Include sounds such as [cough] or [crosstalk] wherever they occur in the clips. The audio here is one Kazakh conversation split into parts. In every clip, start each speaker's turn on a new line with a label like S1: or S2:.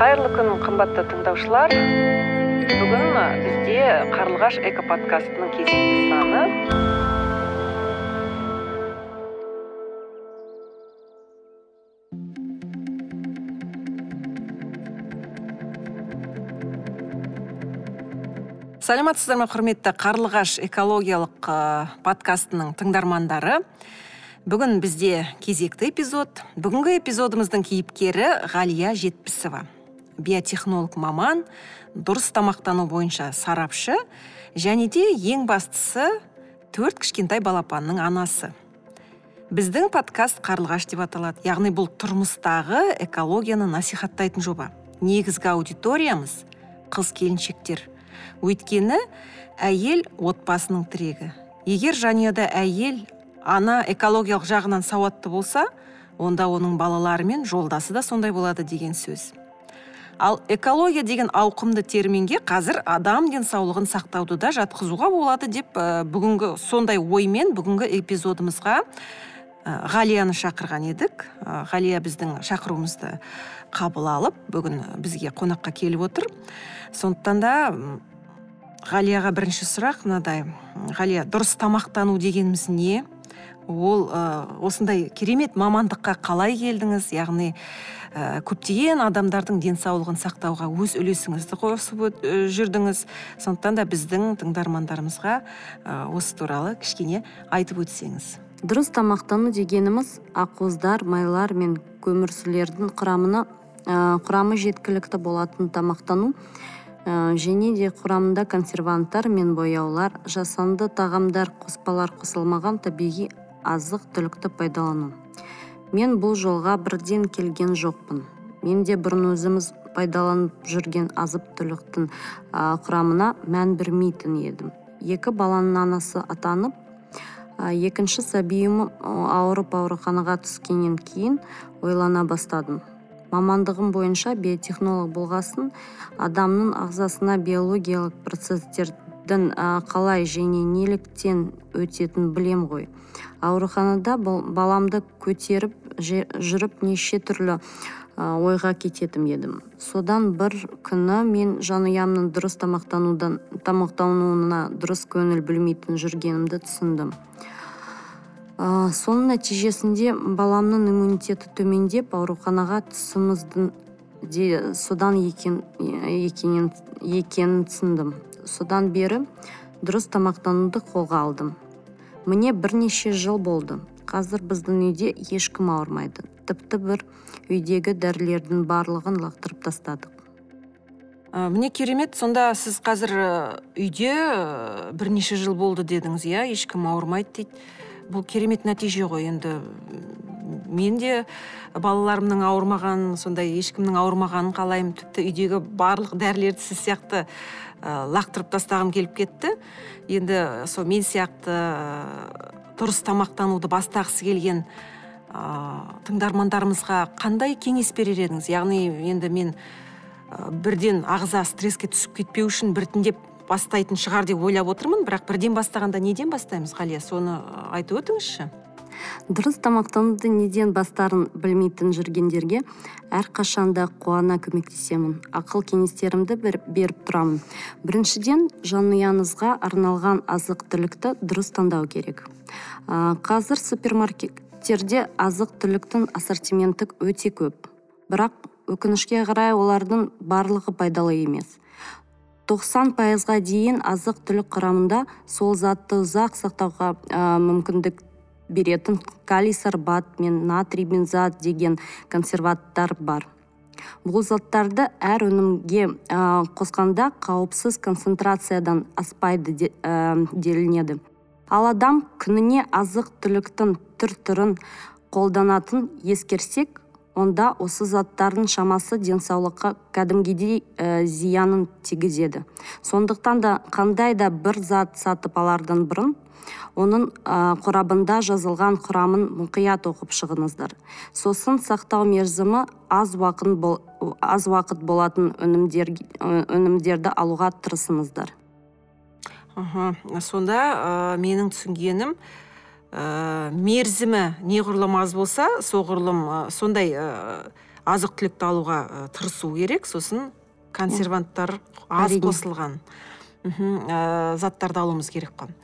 S1: қайырлы күн қымбатты тыңдаушылар. Бүгін бізде қарлығаш экоподкастының кезекті саны. Саламатсыздар ма құрметті қарлығаш экологиялық подкастының тыңдармандары. Бүгін бізде кезекті эпизод. Бүгінгі эпизодымыздың кейіпкері ғалия жетпісова. Биотехнолог маман дұрыс тамақтану бойынша сарапшы және де ең бастысы төрт кішкентай балапанның анасы. Біздің подкаст қарлығаш деп аталады. Яғни бұл тұрмыстағы экологияны насихаттайтын жоба. Негізгі аудиториямыз қыз келіншектер өйткені әйел отбасының тірегі. Егер жанұяда әйел ана экологиялық жағынан сауатты болса онда оның балалары мен жолдасы да сондай болады деген сөз. Ал экология деген ауқымды терминге қазір адам денсаулығын сақтауды да жатқызуға болады деп бүгінгі сондай оймен бүгінгі эпизодымызға ғалияны шақырған едік. Ғалия біздің шақыруымызды қабыл алып бүгін бізге қонаққа келіп отыр. Сондықтан да ғалияға бірінші сұрақ мынадай. Ғалия дұрыс тамақтану дегеніміз не? Ол ы осындай керемет мамандыққа қалай келдіңіз? Яғни ы көптеген адамдардың денсаулығын сақтауға өз үлесіңізді қосып жүрдіңіз. Сондықтан да біздің тыңдармандарымызға ы осы туралы кішкене айтып өтсеңіз.
S2: Дұрыс тамақтану дегеніміз ақуыздар майлар мен көмірсулердің құрамына құрамы жеткілікті болатын тамақтану. Э, және де құрамында консерванттар мен бояулар жасанды тағамдар қоспалар қосылмаған табиғи азық түлікті пайдалану. Мен бұл жолға бірден келген жоқпын. Мен де бұрын өзіміз пайдаланып жүрген азық түліктің құрамына мән бермейтін едім. Екі баланың анасы атанып екінші сәбиім ауырып ауруханаға түскеннен кейін ойлана бастадым. Мамандығым бойынша биотехнолог болғасын адамның ағзасына биологиялық қалай және неліктен өтетінін білем ғой. Ауруханада баламды көтеріп жүріп неше түрлі ойға кететін едім. Содан бір күні мен жанұямның дұрыс тамақтанудан тамақтануына дұрыс көңіл бөлмейтін жүргенімді түсіндім. Ә, соның нәтижесінде баламның иммунитеті төмендеп ауруханаға түсіміздің де содан екен, екенін түсіндім. Содан бері дұрыс тамақтануды қолға алдым. Міне бірнеше жыл болды. Қазір біздің үйде ешкім ауырмайды. Тіпті бір үйдегі дәрілердің барлығын лақтырып тастадық.
S1: Ә, міне керемет сонда сіз қазір үйде бірнеше жыл болды дедіңіз иә ешкім ауырмайды дейді. Бұл керемет нәтиже ғой енді. Мен де балаларымның ауырмағанын сондай ешкімнің ауырмағанын қалаймын. Тіпті үйдегі барлық дәрілерді сіз сияқты ә, лақтырып тастағым келіп кетті. Енді сол мен сияқты дұрыс тамақтануды бастағысы келген ә, тыңдармандарымызға қандай кеңес берер едіңіз? Яғни енді мен бірден ағза стресске түсіп кетпеу үшін біртіндеп бастайтын шығар деп ойлап отырмын. Бірақ бірден бастағанда неден бастаймыз ғалия? Соны айтып өтіңізші.
S2: Дұрыс тамақтануды неден бастарын білмейтін жүргендерге әрқашанда қуана көмектесемін. Ақыл кеңестерімді беріп тұрамын. Біріншіден жанұяңызға арналған азық түлікті дұрыс таңдау керек. Ә, қазір супермаркеттерде азық түліктің ассортименті өте көп. Бірақ өкінішке қарай олардың барлығы пайдалы емес. Тоқсан пайызға дейін азық түлік құрамында сол затты ұзақ сақтауға мүмкіндік беретін калий сорбат мен натрий бензат деген консерваттар бар. Бұл заттарды әр өнімге ә, қосқанда қауіпсіз концентрациядан аспайды де, делінеді. Ал адам күніне азық түліктің түр түрін қолданатын ескерсек онда осы заттардың шамасы денсаулыққа кәдімгідей ә, зиянын тигізеді. Сондықтан да қандай да бір зат сатып алардан бұрын оның ә, қорабында жазылған құрамын мұқият оқып шығыңыздар. Сосын сақтау мерзімі аз уақыт, бол, аз уақыт болатын өнімдер, өнімдерді алуға тырысыңыздар.
S1: Аха сонда ә, менің түсінгенім ә, мерзімі неғұрлым аз болса соғұрлым ә, сондай ә, азық түлікті алуға ы тырысу керек. Сосын консерванттар аз қосылған мхм ы заттарды алуымыз керек қой.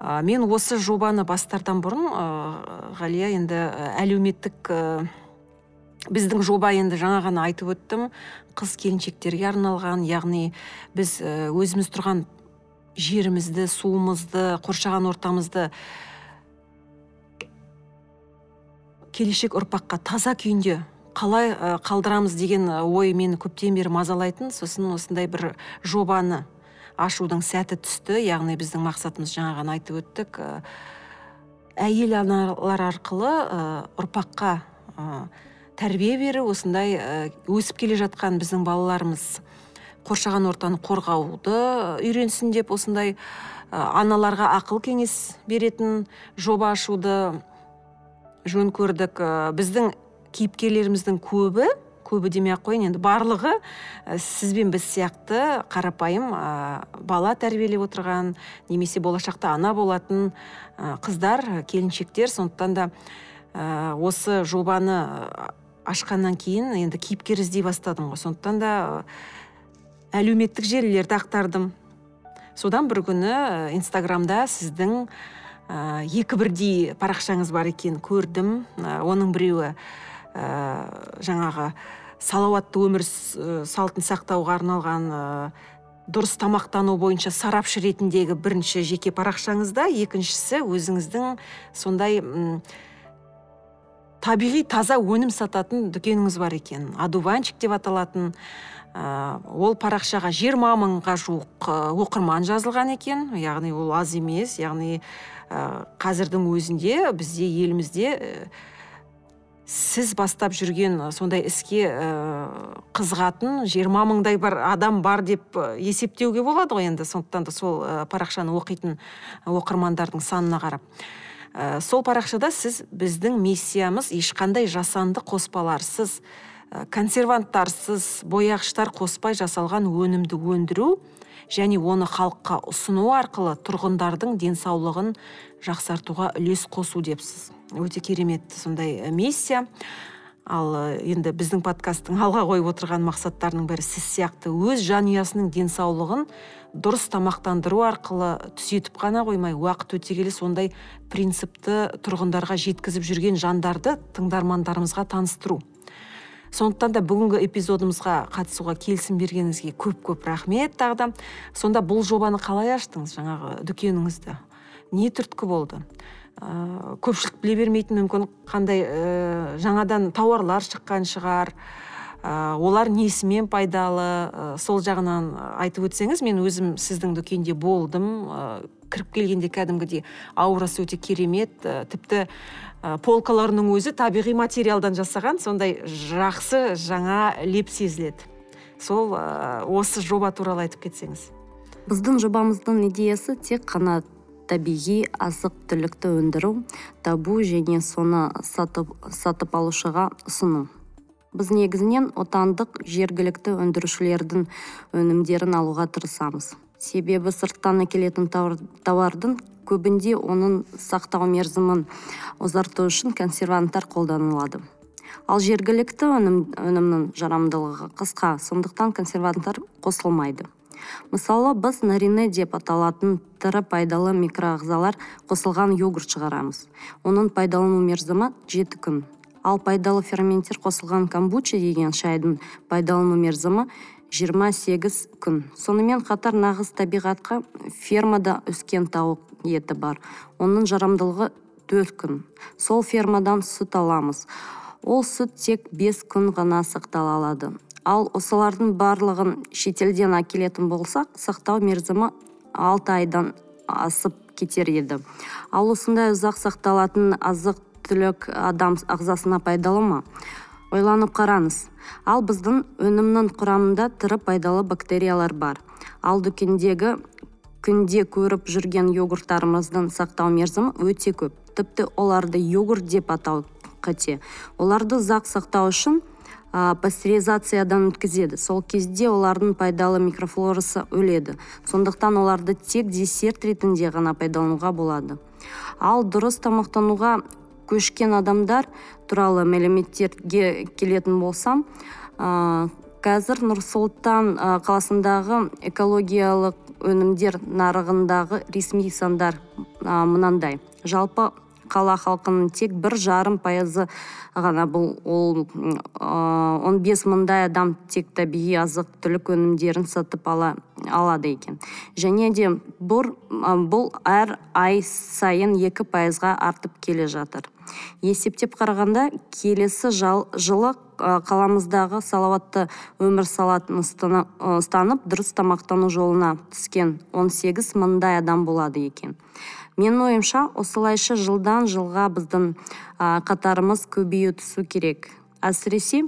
S1: Ы мен осы жобаны бастардан бұрын ы ғалия енді әлеуметтік ы біздің жоба енді жаңа ғана айтып өттім. Қыз келіншектерге арналған яғни біз өзіміз тұрған жерімізді суымызды қоршаған ортамызды келешек ұрпаққа таза күйінде қалай қалдырамыз деген ой мені көптен бері мазалайтын сосын осындай бір жобаны ашудың сәті түсті. Яғни біздің мақсатымыз жаңа ғана айтып өттік. Әйел аналар арқылы ұрпаққа тәрбие беру осындай өсіп келе жатқан біздің балаларымыз қоршаған ортаны қорғауды үйренсін деп осындай аналарға ақыл кеңес беретін жоба ашуды жөн көрдік. Ы біздің кейіпкерлеріміздің көбі көбі демей ақ қояйын енді барлығы ы сіз бен біз сияқты қарапайым ы бала тәрбиелеп отырған немесе болашақта ана болатын ы қыздар келіншектер. Сондықтан да ы осы жобаны ашқаннан кейін енді кейіпкер іздей бастадым ғой. Сондықтан да әлеуметтік желілерді ақтардым. Содан бір күні инстаграмда сіздің ы екі бірдей парақшаңыз бар екенін көрдім. Ы оның біреуі ы жаңағы салауатты өмір салтын сақтауға арналған ы дұрыс тамақтану бойынша сарапшы ретіндегі бірінші жеке парақшаңызда екіншісі өзіңіздің сондай табиғи таза өнім сататын дүкеніңіз бар екен. Одуванчик деп аталатын. Ы ол парақшаға жиырма мыңға жуық ы оқырман жазылған екен. Яғни ол аз емес. Яғни ы қазірдің өзінде бізде елімізде ы сіз бастап жүрген сондай іске ыыы қызығатын жиырма мыңдай бар адам бар деп есептеуге болады ғой енді. Сондықтан да сол парақшаны оқитын оқырмандардың санына қарап. Ы сол парақшада сіз біздің миссиямыз ешқандай жасанды қоспаларсыз консерванттарсыз бояғыштар қоспай жасалған өнімді өндіру және оны халыққа ұсыну арқылы тұрғындардың денсаулығын жақсартуға үлес қосу депсіз. Өте керемет сондай миссия. Ал енді біздің подкасттың алға қойып отырған мақсаттарының бірі сіз сияқты өз жанұясының денсаулығын дұрыс тамақтандыру арқылы түзетіп қана қоймай уақыт өте келе сондай принципті тұрғындарға жеткізіп жүрген жандарды тыңдармандарымызға таныстыру. Сондықтан да бүгінгі эпизодымызға қатысуға келісім бергеніңізге көп көп рахмет тағы да. Сонда бұл жобаны қалай аштыңыз? Жаңағы дүкеніңізді не түрткі болды? Ыыы көпшілік біле бермейтін мүмкін қандай ыыы жаңадан тауарлар шыққан шығар? Ы олар несімен пайдалы? Ы сол жағынан айтып өтсеңіз мен өзім сіздің дүкенде болдым. Ы кіріп келгенде кәдімгідей аурасы өте керемет. Ы тіпті ы полкаларының өзі табиғи материалдан жасаған сондай жақсы жаңа леп сезіледі. Сол ы осы жоба туралы айтып кетсеңіз.
S2: Біздің жобамыздың идеясы тек қана табиғи азық түлікті өндіру табу және соны сатып, сатып алушыға ұсыну. Біз негізінен отандық жергілікті өндірушілердің өнімдерін алуға тырысамыз. Себебі сырттан әкелетін тауар, тауардың көбінде оның сақтау мерзімін ұзарту үшін консерванттар қолданылады. Ал жергілікті өнім, өнімнің жарамдылығы қысқа сондықтан консерванттар қосылмайды. Мысалы біз нарине деп аталатын тірі пайдалы микроағзалар қосылған йогурт шығарамыз. Оның пайдалану мерзімі жеті күн. Ал пайдалы ферменттер қосылған камбуча деген шайдың пайдалану мерзімі 28 күн. Сонымен қатар нағыз табиғатқа фермада өскен тауық еті бар. Оның жарамдылығы төрт күн. Сол фермадан сүт аламыз. Ол сүт тек бес күн ғана сақтала алады ал осылардың барлығын шетелден әкелетін болсақ сақтау мерзімі алты айдан асып кетер еді. Ал осындай ұзақ сақталатын азық түлік адам ағзасына пайдалы ма? Ойланып қараңыз. Ал біздің өнімнің құрамында тірі пайдалы бактериялар бар. Ал дүкендегі күнде көріп жүрген йогурттарымыздың сақтау мерзімі өте көп. Тіпті оларды йогурт деп атау қате. Оларды ұзақ сақтау үшін ә, пастеризациядан өткізеді. Сол кезде олардың пайдалы микрофлорасы өледі. Сондықтан оларды тек десерт ретінде ғана пайдалануға болады. Ал дұрыс тамақтануға көшкен адамдар туралы мәліметтерге келетін болсам ә, қазір нұр сұлтан қаласындағы экологиялық өнімдер нарығындағы ресми сандар мынандай. Жалпы қала халқының тек бір жарым пайызы ғана бұл ол он бес мыңдай адам тек табиғи азық түлік өнімдерін сатып ала, алады екен. Және де бұл, бұл әр ай сайын екі пайызға артып келе жатыр. Есептеп қарағанда келесі жал, жылы қаламыздағы салауатты өмір салатын ұстанып дұрыс тамақтану жолына түскен 18 мыңдай адам болады екен. Менің ойымша осылайша жылдан жылға біздің қатарымыз көбейе түсу керек. Әсіресе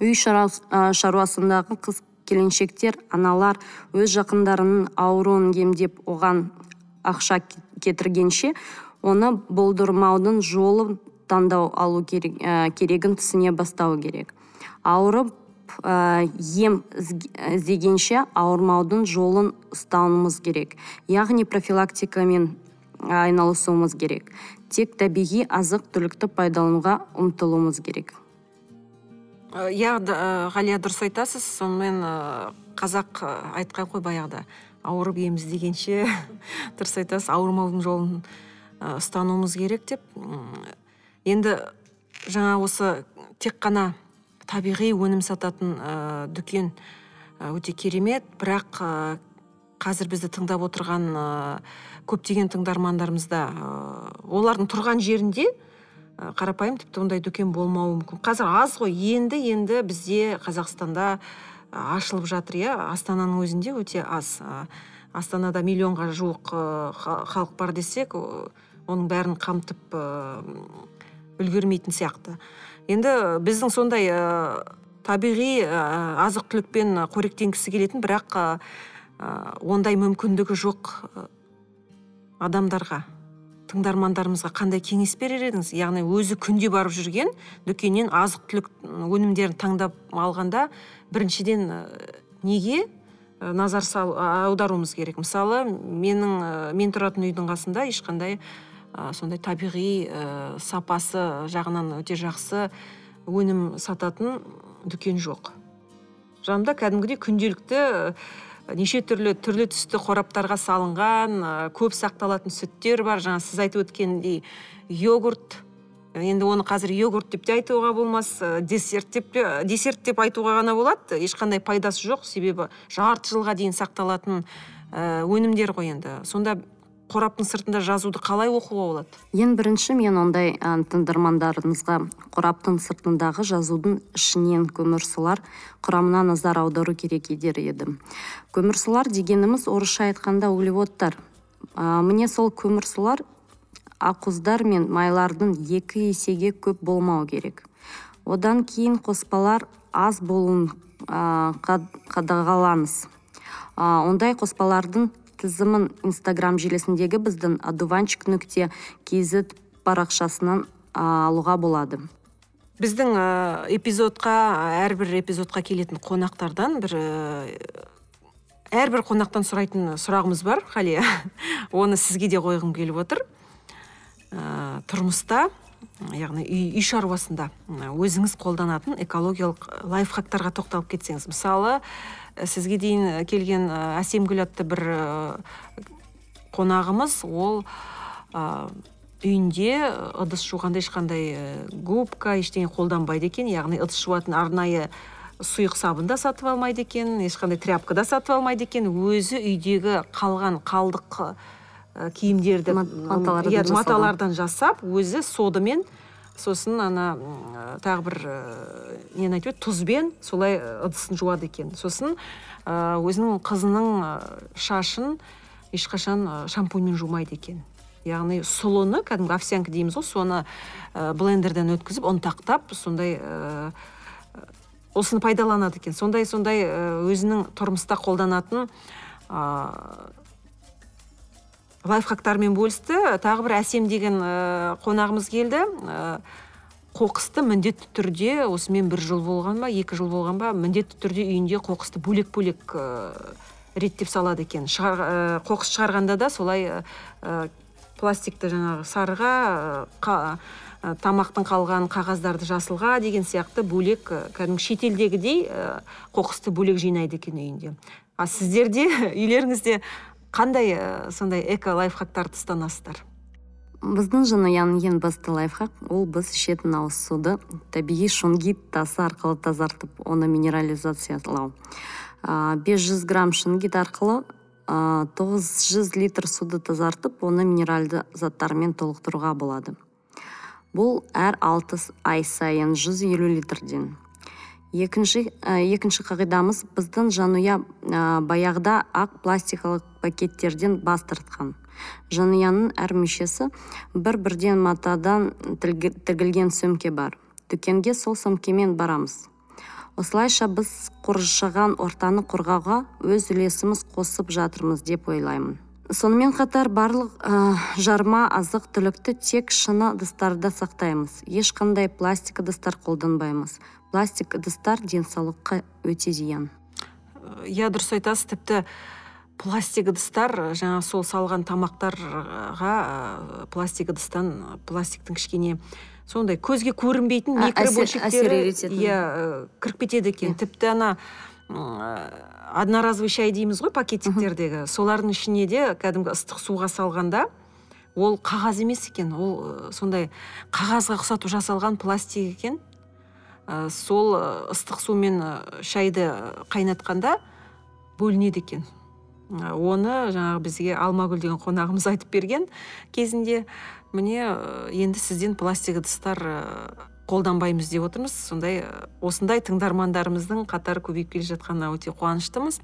S2: үй шаруасындағы қыз келіншектер аналар өз жақындарының ауруын емдеп оған ақша кетіргенше оны болдырмаудың жолын таңдау алу керек, ә, керегін түсіне бастау керек. Ауырып ә, ем іздегенше ауырмаудың жолын ұстануымыз керек. Яғни профилактикамен айналысуымыз керек. Тек табиғи азық түлікті пайдалануға ұмтылуымыз керек.
S1: Иә ғалия дұрыс айтасыз сонымен қазақ айтқан ғой баяғыда. Ауырып ем іздегенше [laughs] дұрыс айтасыз ауырмаудың жолын ұстануымыз керек деп. Енді жаңа осы тек қана табиғи өнім сататын ә, дүкен өте керемет. Бірақ ә, қазір бізді тыңдап отырған көптеген тыңдармандарымызда ә, олардың тұрған жерінде ә, қарапайым тіпті ондай дүкен болмауы мүмкін. Қазір аз ғой. Енді енді бізде қазақстанда ашылып жатыр иә. Астананың өзінде өте аз. Астанада миллионға жуық халық бар десек оның бәрін қамтып үлгермейтін сияқты. Енді біздің сондай табиғи азық түлікпен қоректенгісі келетін бірақ ондай мүмкіндігі жоқ адамдарға тыңдармандарымызға қандай кеңес берер едіңіз? Яғни өзі күнде барып жүрген дүкеннен азық түлік өнімдерін таңдап алғанда біріншіден неге назар сал, аударуымыз керек? Мысалы менің мен тұратын үйдің қасында ешқандай сондай табиғи сапасы жағынан өте жақсы өнім сататын дүкен жоқ. Жанымда кәдімгідей күнделікті неше түрлі түрлі түсті қораптарға салынған көп сақталатын сүттер бар. Жаңа сіз айтып өткендей йогурт енді оны қазір йогурт деп те айтуға болмас десерт деп десерт деп айтуға ғана болады. Ешқандай пайдасы жоқ. Себебі жарты жылға дейін сақталатын өнімдер ғой енді. Сонда қораптың сыртында жазуды қалай оқуға болады?
S2: Ең бірінші мен ондай ә, тыңдармандарыңызға қораптың сыртындағы жазудың ішінен көмірсулар құрамына назар аудару керек етер едім. Көмірсулар дегеніміз орысша айтқанда углеводтар. Ә, міне сол көмірсулар ақуыздар мен майлардың екі есеге көп болмау керек. Одан кейін қоспалар аз болуын ә, қадағалаңыз. Ондай қоспалардың тізімін инстаграм желісіндегі біздің одуванчик нүкте kz парақшасынан алуға болады.
S1: Біздің эпизодқа әрбір эпизодқа келетін қонақтардан бір әрбір қонақтан сұрайтын сұрағымыз бар ғалия [laughs] оны сізге де қойғым келіп отыр. Ә, тұрмыста яғни үй, үй шаруасында өзіңіз қолданатын экологиялық лайфхактарға тоқталып кетсеңіз мысалы сізге дейін келген әсемгүл атты бір қонағымыз ол үйінде ыдыс жуғанда ешқандай губка ештеңе қолданбайды екен. Яғни ыдыс жуатын арнайы сұйық сабын да сатып алмайды екен ешқандай тряпка да сатып алмайды екен. Өзі үйдегі қалған қалдық киімдерді маталардан жасап өзі содымен сосын ана тағы бір нені айтып еді? Тұзбен солай ыдысын жуады екен. Сосын өзінің қызының шашын ешқашан шампуньмен жумайды екен. Яғни сұлыны кәдімгі овсянка дейміз ғой соны блендерден өткізіп ұнтақтап сондай осыны пайдаланады екен. Сондай сондай өзінің тұрмыста қолданатын лайфхактармен бөлісті. Тағы бір әсем деген ә, қонағымыз келді. Ә, қоқысты міндетті түрде осы мен бір жыл болған ба екі жыл болған ба міндетті түрде үйінде қоқысты бөлек бөлек ә, реттеп салады екен. Шығар, ә, қоқыс шығарғанда да солай ә, пластикті жаңағы сарыға тамақтың қалған қағаздарды жасылға деген сияқты бөлек кәдімгі шетелдегідей қоқысты бөлек жинайды екен үйінде. А сіздерде [laughs] үйлеріңізде қандай сондай эко лайфхактарды ұстанасыздар?
S2: Біздің жанұяның ең басты лайфхак ол біз ішетін ауыз суды табиғи шунгит тасы арқылы тазартып оны минерализациялау. Бес жүз грамм шунгит арқылы тоғыз жүз литр суды тазартып оны минералды заттармен толықтыруға болады. Бұл әр алты ай сайын жүз елу литрден. Екінші екінші қағидамыз біздің жанұя баяғыда ақ пластикалық пакеттерден бас тартқан. Жанұяның әр мүшесі бір бірден матадан тігілген сөмке бар. Дүкенге сол сөмкемен барамыз. Осылайша біз қоршаған ортаны қорғауға өз үлесіміз қосып жатырмыз деп ойлаймын. Сонымен қатар барлық ә, жарма азық түлікті тек шыны ыдыстарда сақтаймыз. Ешқандай пластик ыдыстар қолданбаймыз. Пластик ыдыстар денсаулыққа өте зиян.
S1: Иә дұрыс айтасыз тіпті пластик ыдыстар жаңа сол салған тамақтарға пластик ыдыстан пластиктің кішкене сондай көзге көрінбейтін микробөлшектері иә кіріп кетеді екен. Тіпті ана одноразовый шай дейміз ғой пакетиктердегі. Солардың ішіне де кәдімгі ыстық суға салғанда ол қағаз емес екен. Ол сондай қағазға ұқсатып жасалған пластик екен. Сол ыстық сумен шайды қайнатқанда бөлінеді екен. Оны жаңағы бізге алмагүл деген қонағымыз айтып берген кезінде міне енді сізден пластик ыдыстар қолданбаймыз деп отырмыз. Сондай осындай тыңдармандарымыздың қатары көбейіп келе жатқанына өте қуаныштымыз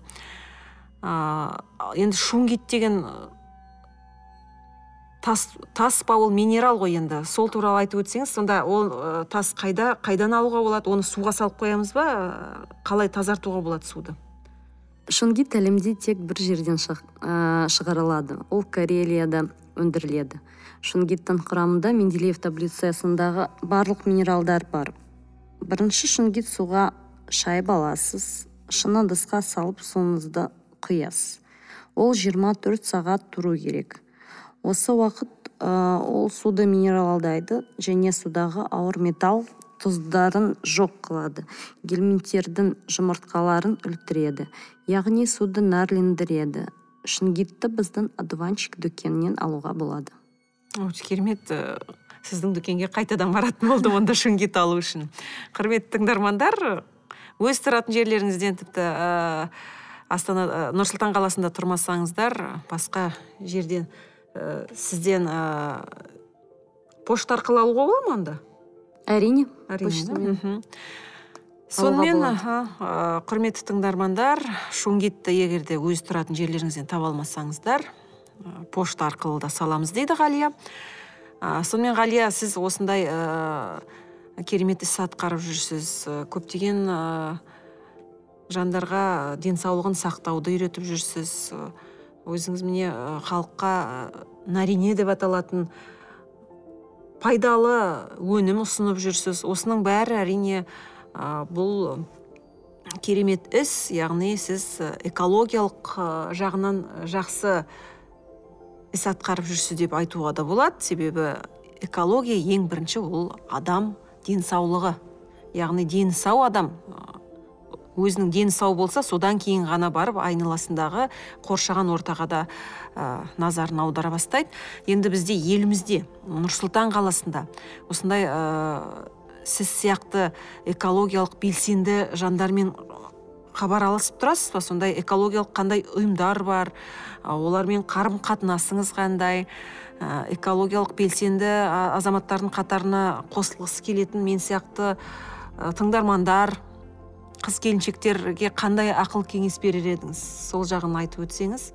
S1: енді шунгит деген тас тас па ол минерал ғой енді. Сол туралы айтып өтсеңіз сонда ол тас қайда қайдан алуға болады? Оны суға салып қоямыз ба? Қалай тазартуға болады суды?
S2: Шунгит әлемде тек бір жерден шығарылады. Ол карелияда өндіріледі. Шунгиттің құрамында менделеев таблицасындағы барлық минералдар бар. Бірінші шунгит суға шайып аласыз шыны ыдысқа салып суыңызды құясыз. Ол 24 сағат тұру керек. Осы уақыт ол суды минералдайды және судағы ауыр металл тұздарын жоқ қылады гельминттердің жұмыртқаларын өлтіреді яғни суды нәрлендіреді. Шунгитті біздің одуванчик дүкенінен алуға болады.
S1: Өте керемет сіздің дүкенге қайтадан баратын болдым онда шунгит алу үшін. Құрметті тыңдармандар өз тұратын жерлеріңізден тіпті ә, астана ә, нұр сұлтан қаласында тұрмасаңыздар басқа жерден ә, сізден ә, пошта арқылы алуға бола ма онда?
S2: Әрине
S1: әрине сонымен құрметті тыңдармандар шунгитті егер де өз тұратын жерлеріңізден таба алмасаңыздар пошта арқылы да саламыз дейді ғалия. Сонымен ғалия сіз осындай керемет іс атқарып жүрсіз. Көптеген жандарға денсаулығын сақтауды үйретіп жүрсіз. Өзіңіз міне халыққа нарине деп аталатын пайдалы өнім ұсынып жүрсіз. Осының бәрі әрине бұл керемет іс. Яғни сіз экологиялық жағынан жақсы іс атқарып жүрсіз деп айтуға да болады. Себебі экология ең бірінші ол адам денсаулығы. Яғни дені сау адам өзінің дені сау болса содан кейін ғана барып айналасындағы қоршаған ортаға да ә, назарын аудара бастайды. Енді бізде елімізде нұр сұлтан қаласында осындай ә, сіз сияқты экологиялық белсенді жандармен хабар алысып тұрасыз ба? Сондай экологиялық қандай ұйымдар бар? Олармен қарым қатынасыңыз қандай экологиялық белсенді азаматтардың қатарына қосылғысы келетін мен сияқты тыңдармандар қыз келіншектерге қандай ақыл кеңес берер едіңіз? Сол жағын айтып өтсеңіз.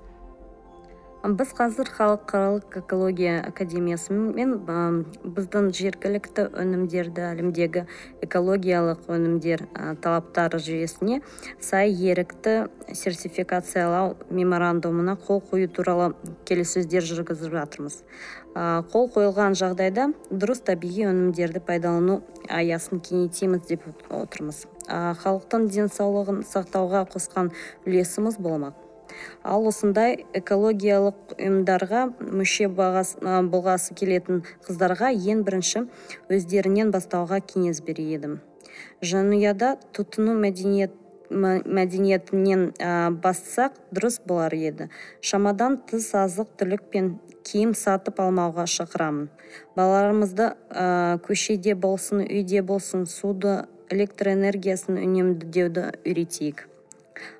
S2: Біз қазір халықаралық экология академиясымен біздің жергілікті өнімдерді әлемдегі экологиялық өнімдер талаптары жүйесіне сай ерікті сертификациялау меморандумына қол қою туралы келіссөздер жүргізіп жатырмыз. Қол қойылған жағдайда дұрыс табиғи өнімдерді пайдалану аясын кеңейтеміз деп отырмыз. Халықтың денсаулығын сақтауға қосқан үлесіміз болмақ. Ал осындай экологиялық ұйымдарға мүше болғысы келетін қыздарға ең бірінші өздерінен бастауға кеңес берер едім. Жанұяда тұтыну мәдениет мәдениетінен бастасақ дұрыс болар еді. Шамадан тыс азық түлік пен киім сатып алмауға шақырамын. Балаларымызды ә, көшеде болсын үйде болсын суды электр энергиясын үнемдеуді үйретейік.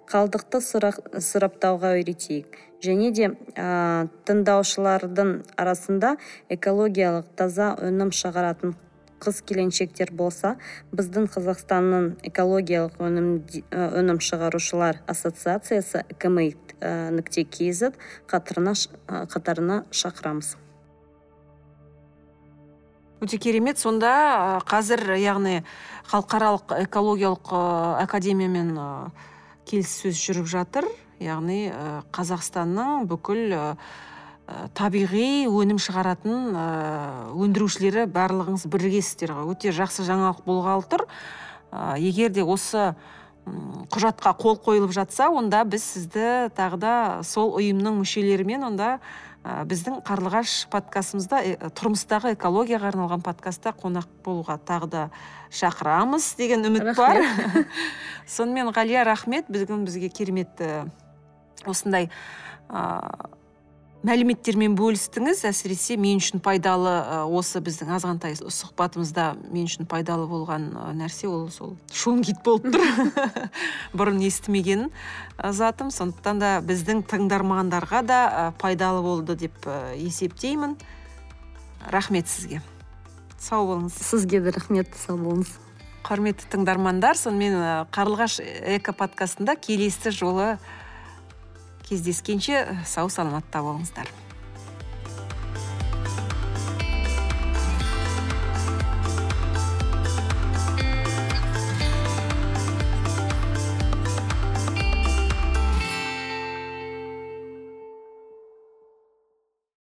S2: Қалдықты сұрыптауға үйретейік. Және де ә, тыңдаушылардың арасында экологиялық таза өнім шығаратын қыз келіншектер болса біздің қазақстанның экологиялық өнім, өнім шығарушылар ассоциациясы экми нүкте кз қатарына шақырамыз.
S1: Өте керемет. Сонда қазір яғни халықаралық экологиялық академиямен келіссөз жүріп жатыр. Яғни қазақстанның бүкіл табиғи өнім шығаратын өндірушілері барлығыңыз бірігесіздер ғой өте жақсы жаңалық болғалы тұр. Егер де осы құжатқа қол қойылып жатса онда біз сізді тағы да сол ұйымның мүшелерімен онда біздің қарлығаш подкастымызда тұрмыстағы экологияға арналған подкастта қонақ болуға тағы да шақырамыз деген үміт бар. [laughs] Сонымен ғалия рахмет. Бүгін бізге керемет осындай мәліметтермен бөлістіңіз. Әсіресе мен үшін пайдалы осы біздің азғантай сұхбатымызда мен үшін пайдалы болған нәрсе ол сол шунгит болып тұр. [laughs] Бұрын естімеген затым. Сондықтан да біздің тыңдармандарға да пайдалы болды деп есептеймін. Рахмет сізге. Сау болыңыз.
S2: Сізге де рахмет. Сау болыңыз.
S1: Құрметті тыңдармандар сонымен қарлығаш эко подкастында келесі жолы кездескенше сау саламатта болыңыздар.